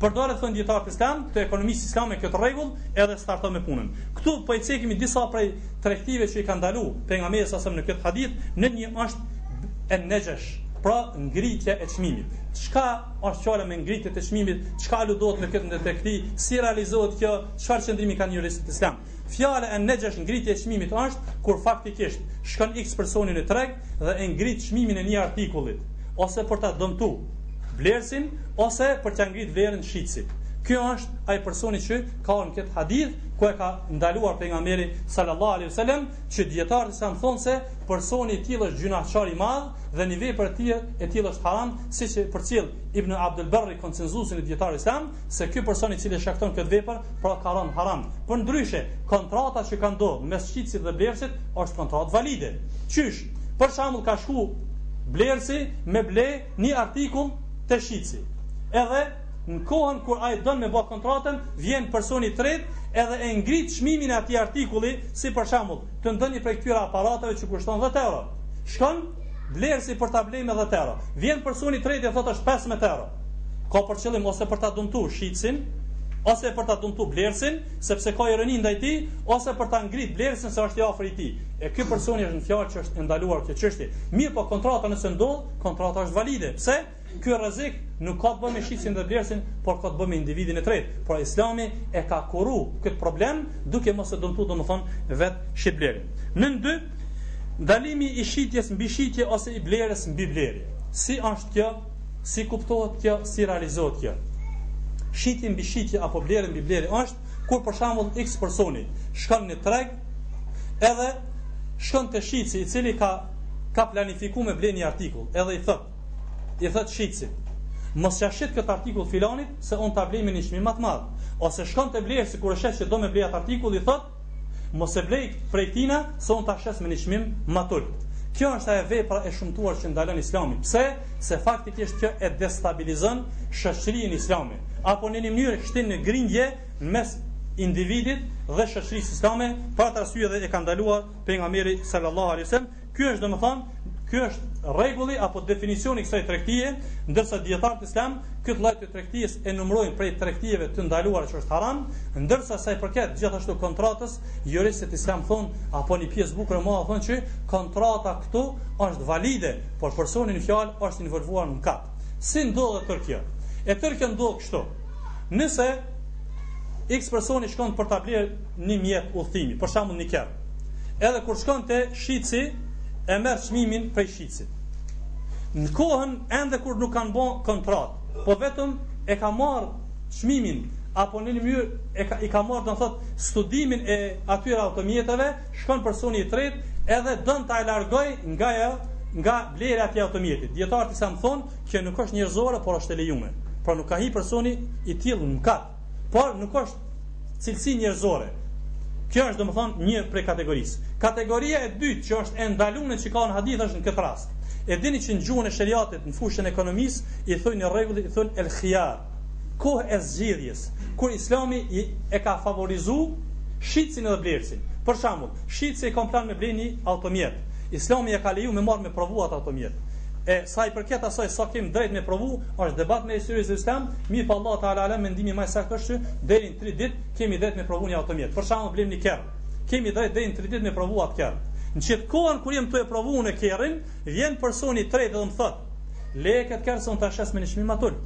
përdoret thon dietar të islam, të ekonomisë islame këtë rregull edhe starton me punën. Ktu po i cekim disa prej tregtive që i ka ndalu pejgamberi sa në këtë hadith, në një është en nexhesh, pra ngritja e çmimit. Çka është fjala me ngritje të çmimit? Çka aludohet në këtë ndër të këtij? Si realizohet kjo? Çfarë qëndrimi kanë juristët islam? Fjala e nexhesh ngritje e çmimit është kur faktikisht shkon X personi në treg dhe e ngrit çmimin e një artikullit, ose për ta dëmtu blerësin, ose për t'ia ngrit vlerën shitësit. Ky është ai personi që ka ardhur në këtë hadith ku e ka ndaluar pejgamberi sallallahu alaihi wasallam që dijetarët islam thonë se personi i tillë është gjynahqar i madh dhe një vepër e tillë e tillë është haram, siç e përcjell Ibn Abdul Barri konsenzusin e dijetarëve islam, se ky person i cili shkakton këtë vepër, pra ka rënë haram. Për ndryshe, kontrata që ka ndodhë mes shitësit dhe blerësit, është kontratë valide. Qysh, për shembull ka shku blerësi me ble një artikull te shitësi. Edhe në kohën kur ai don me bë kontratën, vjen personi i tretë edhe e ngrit çmimin e atij artikulli, si për shembull, të ndonjë prej këtyre aparateve që kushton 10 euro. Shkon blerësi për ta blerë me 10 euro. Vjen personi i tretë e thotë është 15 euro. ka për qëllim ose për ta dëmtu shitësin, ose për ta dëmtu blerësin, sepse ka ironi ndaj tij, ose për ta ngrit vlerën se është i afër i tij. E ky personi është në fjalë që është e ndaluar kjo çështje. Mirëpo kontrata nëse ndodh, kontrata është valide. Pse? Ky rrezik nuk ka të bëjë me shitësin dhe blerësin, por ka të bëjë me individin e tretë. Pra Islami e ka kuru këtë problem duke mos e dëmtuar domethënë vet shitblerin. Nën dy ndalimi i shitjes mbi shitje ose i blerjes mbi blerje. Si është kjo Si kuptohet kjo, si realizohet kjo? Shitje mbi shitje apo blerje mbi blerje është kur për shembull X personi shkon në treg edhe shkon te shitsi i cili ka ka planifikuar me blerë një artikull, edhe i thot i thot shitsit Mos ja shit këtë artikull filanit se un ta blej me një çmim më të madh. Ose shkon te blerësi kur e sheh që do me blej atë artikull i thot Mos e blej prej tina, se unë ta shes me një çmim më të ulët. Kjo është ajo vepra e shumtuar që ndalon Islami. Pse? Se faktikisht kjo e destabilizon shoqërinë islame, apo në një mënyrë shtin në grindje në mes individit dhe shoqërisë islame, për atë arsye dhe e ka ndaluar pejgamberi sallallahu alaihi wasallam Ky është domethënë, ky është rregulli apo definicioni i kësaj tregtie, ndërsa dietarët islam këtë lloj të tregtisë e numërojnë prej tregtive të ndaluara që është haram, ndërsa sa i përket gjithashtu kontratës, juristët islam thonë apo një pjesë bukur e madhe thonë që kontrata këtu është valide, por personi në fjalë është involvuar në mëkat. Si ndodh e tërë kjo? E tërë kjo ndodh Kështu. Nëse X personi shkon për ta blerë një mjet udhëtimi, për shembull një kerr. Edhe kur shkon te shitësi e merr çmimin prej shitësit. Në kohën ende kur nuk kanë bo kontratë, po vetëm e ka marrë çmimin apo në një mënyrë e ka i ka marrë do të thotë studimin e atyre automjeteve, shkon personi i tretë edhe don ta largojë nga ajo nga blerja e atij automjeti. Dijetarët islamë thonë, Kjo nuk është njerëzore, por është e lejume. Pra nuk ka hi personi i tillë në mëkat, por nuk është cilësi njerëzore. Kjo është domethënë një prej kategorisë. Kategoria e dytë që është e ndaluar që ka në hadith, është në këtë rast. E dini që në gjuhën e shariatit në fushën e ekonomisë i thonë në rregull i thonë el khiyar. Kohë e zgjidhjes, kur Islami i, e ka favorizuar shitësin edhe blerësin. Për shembull, shitësi e ka plan me ble ni automjet. Islami e ka leju me marrë me provu at automjet. E sa i përket asaj sa kemi drejt me provu, është debat mes dijetarëve islamë, mirëpo po Allahu Teala alem mendimi më i saktë është që deri në 3 ditë kemi drejt me provu një automjet. Për shembull blejmë një kerr. Kemi drejt deri në 3 ditë me provu atë kerr. Në qet kohën kur jam tu e provu unë kerrin, vjen personi i tretë dhe më thotë, "Le këtë kerr se unë ta shes me një çmim ma t'ulët."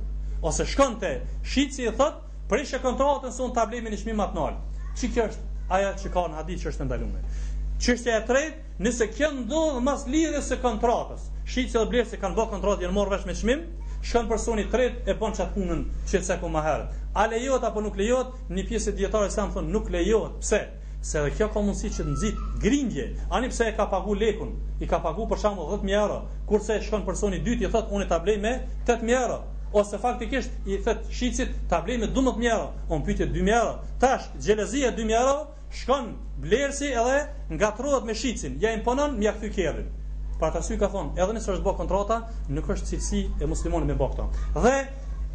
Ose shkon te shitësi i thotë, Prishe kontratën se unë ta blej me një çmim më të lartë. Qikjo është ajo që ka në hadith që është ndaluar. Çështja e tretë, nëse kjo ndodh mas lidhjes së kontratës, shitësi e blerësi kanë bërë kontratë janë marrë vesh me çmim, shkon personi i tretë e bën qat punën që e ceka më herët. A lejohet apo nuk lejohet? Një pjesë e dijetarëve islamë thonë nuk lejohet. Pse? se edhe kjo ka mundësi që të nxit grindje, ani pse e ka pagu lekun, i ka pagu për shembull dhjetë mijë euro, kurse shkon personi i dytë i thotë unë ta blej me tetë mijë euro, ose faktikisht i thotë shitësit ta blej me dymbëdhjetë mijë euro, janë në pyetje dy mijë euro. Tash xhelozia dy mijë euro shkon blerësi edhe ngatrohet me shitësin, ja imponon mja kthy kerrin. Për atë arsye kanë thënë, edhe nëse është bërë kontrata, nuk është cilësi e muslimanit me bërë këto. Dhe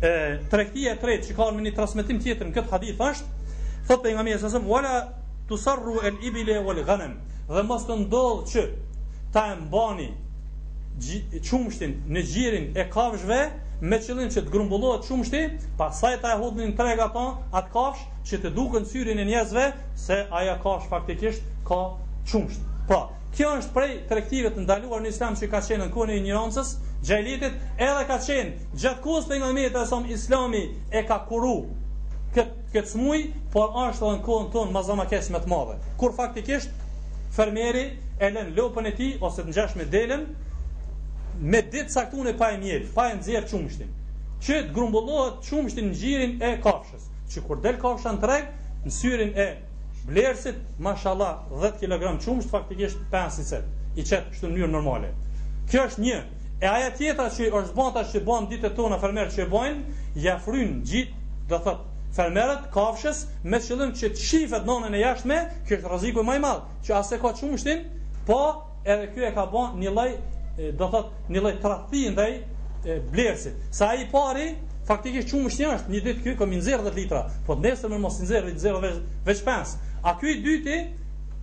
e tregtia e tretë që ka në një transmetim tjetër në këtë hadith është thotë Pejgamberi alejhi selam wala tusarru al ibla wal ghanam dhe mos të ndodh që ta mbani qumështin në gjirin e kafshëve me qëllim që të grumbullohet qumështi, pastaj ta hudhni në treg ato atë kafshë që të duket n'syrin e njerëzve se ajo kafshë faktikisht ka qumësht. Pra, kjo është prej tregtive të ndaluara në Islam që ka qenë në kohën e ignorancës, xhahilijetit, edhe ka qenë gjatë kohës Pejgamberit alejhi selam Islami e ka kuru këtë këtë smujë, por është edhe në kohën tonë me një masë edhe më të madhe. Kur faktikisht fermeri e lën lopën e tij ose të ngjash me delën me ditë të caktune pa e mjel, pa e nxjerr qumështin. Që të grumbullohet qumështi në gjirin e kafshës. Që kur del kafsha në treg, në syrin e blerësit, mashallah, 10 kg qumësht, faktikisht 5 i qet, i qet kështu në mënyrë normale. Kjo është një. E aja tjetra që është bën tash që bën ditët tona fermerët që bojnë, ja fryjnë gjitë, do thot, fermerët kafshës me qëllim që të shifet n'anën e jashtme, kjo është rreziku më i madh, që as e ka qumështin, po Edhe ky e ka bën një lloj, do thot, një lloj tradhti ndaj blerësit. Sa ai pari, faktikisht qumështi është, një ditë ky ka me i nxjerr 10 litra, po nesër më s'mund i nxjerr, i nxjerr veç veç 5. A ky i dyti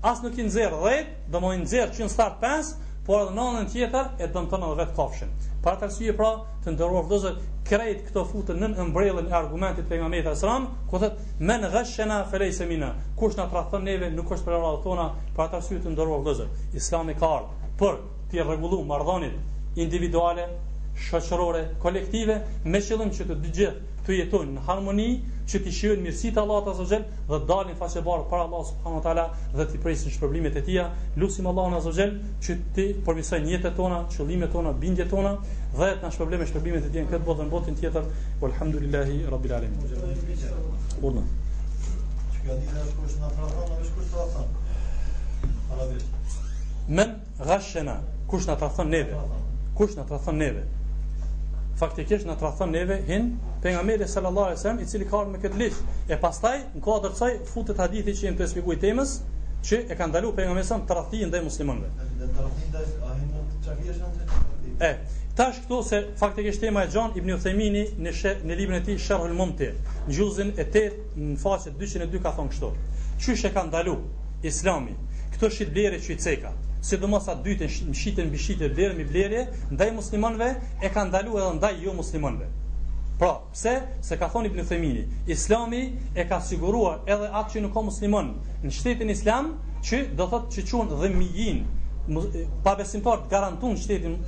as nuk i nxjerr 10, domethënë i nxjerr që në start 5, por edhe n'anën tjetër e dëmton edhe vet kafshën. Për atë arsye pra, të nderuar vëllezër, krejt këto futën nën ombrellën e argumentit pejgamberit sallallahu alajhi wasallam, ku thotë Men ghashana falaysa minna. Kush na tradhton neve nuk është prej radhëve tona, për atë arsye të nderuar vëllazër. Islami ka ardhur për t'i rregulluar marrëdhëniet individuale, shoqërore, kolektive me qëllim që të dy gjithë të jetojnë në harmoni, që t'i shijojnë mirësitë e Allahut azza xhel dhe dalin faqebardhë para Allahut subhanahu wa taala dhe t'i presin shpërblimet e tija. Lusim Allahun azza xhel që t'i përmirësojë jetët tona, qëllimet tona, bindjet tona, dhe të na shpërblejë me shpërblimet e tij në këtë botë dhe botën tjetër, walhamdulillahi rabbil alemin. Urna. Men ghashana, kush na tradhton neve, kush na tradhton neve, faktikisht na tradhton neve, hin, pejgamberi sallallahu alejhi ve sallam, i cili ka me këtë ligj, e pastaj, Në kuadër të saj futet hadithi që jemi tu shpjeguar temës, që e ka ndaluar pejgamberi sa tradhti ndaj muslimanëve. Dhe tradhti ndaj ahin nuk çfarë është në tradhti. E, tash këtu se faktikisht tema e gjon Ibn Uthemini në shë, në librin e tij Sharhul Mumti, në xhuzin e 8 në faqe 202 ka thonë kështu. Qysh e ka ndalu Islami këto shitblerje që i ceka, sidomos atë dytën shitjen mbi shitje blerje mbi blerje ndaj muslimanëve e ka ndalu edhe ndaj jo muslimanëve. Pra, Pse? Se ka thënë Ibn Uthejmini, Islami e ka siguruar edhe atë që nuk asht musliman në shtetin Islam, që do thotë që quhen dhimmijin, pabesimtarë të garantuar n'shtetin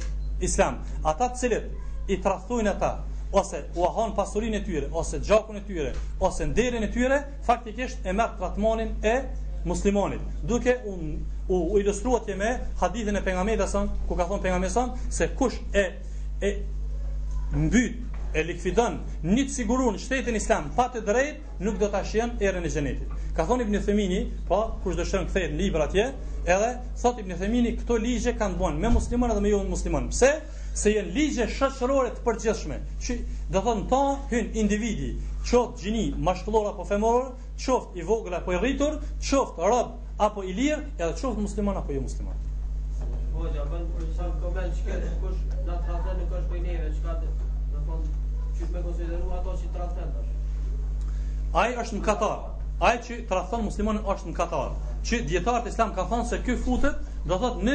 Islam. Ata të cilët i tradhtojnë ata ose ua hanë pasurinë e tyre, ose gjakun e tyre, ose nderin e tyre, faktikisht e merr tretmanin e muslimanit, duke u u ilustruar me hadithin e pejgamberit sa ku ka thon pejgamberi sa se kush e e mbyt e likvidon një të sigurun n'shtetin islam pa të drejt nuk do ta shijon erën e xhenetit. Ka thon Ibn Themini, po kush do, shkon kthehet në libër atje, edhe thot Ibn Themini këto ligje kanë t'bën me musliman dhe me jo musliman. Pse? se janë ligje shoqërore të përgjithshme, që do të thonë aty hyn individi, qoftë gjini mashkullor apo femëror, qoftë i vogël apo i rritur, qoftë rob apo i lirë, edhe qoftë musliman apo jo musliman. Po, ja bën për sa kohë që ke kush na tradhton ne kush bëjnë neve, çka do të thonë, qysh me konsideru atë që tradhton tash. Ai është në Katar. Ai që tradhton muslimanin është mëkatar. Që dietarët islam kanë thënë se ky futet, do thotë në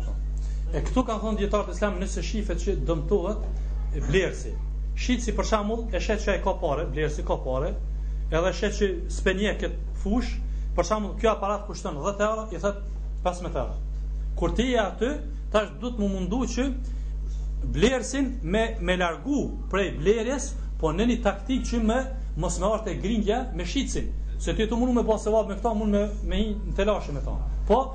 E këtu kanë thonë dietarët islam nëse shifet që dëmtohet blersi. Shitsi për shembull e shet që ai ka pare, blersi ka pare, edhe sheh që s'po e njeh kët fushë, për shembull ky aparat kushton 10 euro, i thot 15 euro. Kur ti je aty, tash duhet me u mundu që blersin me e largu prej blerjes, po me një taktikë që mos me ardh te grindja me shitsin. Se ti tu u mundu me bo sevap me këta, mund me hi në telashe me ta. Po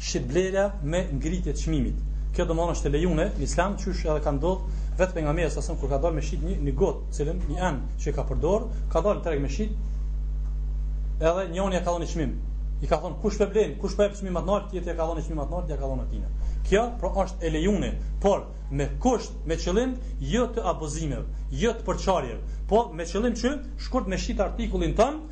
shitblerja me ngritje të çmimit. Kjo do thotë është e lejune, në islam, qysh edhe ka ndodhë, vetë Pejgamberi alejhi selam, kur ka dalë me shit një, një gotë, cilën një enë që ka përdorë, ka dalë në treg me shit, edhe njëni ja ka dhënë çmim. I ka thonë, kush po e blen, kush po jep çmim ma të naltë, tjetri ja ka dhënë çmim ma të naltë, ja ka dhënë atina. Kjo, pra është e lejune, por me kusht, me qëllim, jo të abuzimeve, jo të përçarjeve, por me qëllim që shkurt me shit artikullin tënd,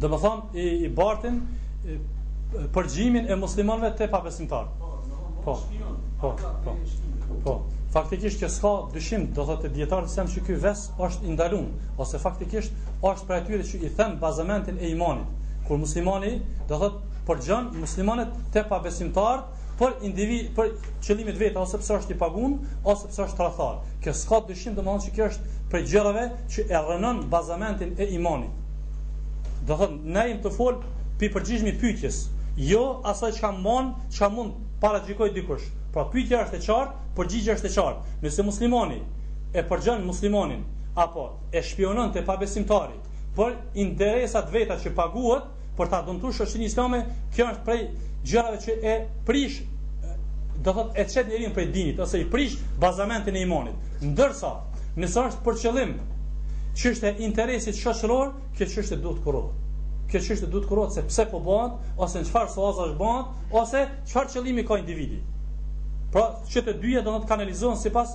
Do të thotë i, i bartin përgjimin e muslimanëve te pabesimtarët. Po, po, po, po, po. Faktikisht kjo s'ka dyshim, do thotë dietarët thonë që ky ves është i ndalun, ose faktikisht është prej atyre që i then bazamentin e imanit. Kur muslimani, do thotë përgjon muslimanët te pabesimtarët, për individ për qëllime të veta ose pse është i pagun ose pse është tradhtar. Kjo s'ka dyshim domethënë se kjo është prej gjërave që e rrënon bazamentin e imanit. Do thotë ne jemi tu fol, po i përgjigjem pyetjes, jo asaj çka mund, çka mund paragjykoj dikush. Pra pyetja është e qartë, përgjigja është e qartë. Nëse muslimani e përgjon muslimanin apo e shpionon te pabesimtari për interesat e veta që paguhet, Për ta dëmtu shoqërinë islame, kjo është prej gjërave që e prish do thot e qet njeriun prej dinit ose i prish bazamentin e imanit. Ndërsa, nëse është për qëllim që është e interesit shoqëror, kjo çështje duhet të qartësohet. Kjo çështje duhet të qartësohet se pse po bëhet, ose në çfarë faze është, bëhet, ose çfarë qëllimi ka individi. Pra, që të dyja do të kanalizohen sipas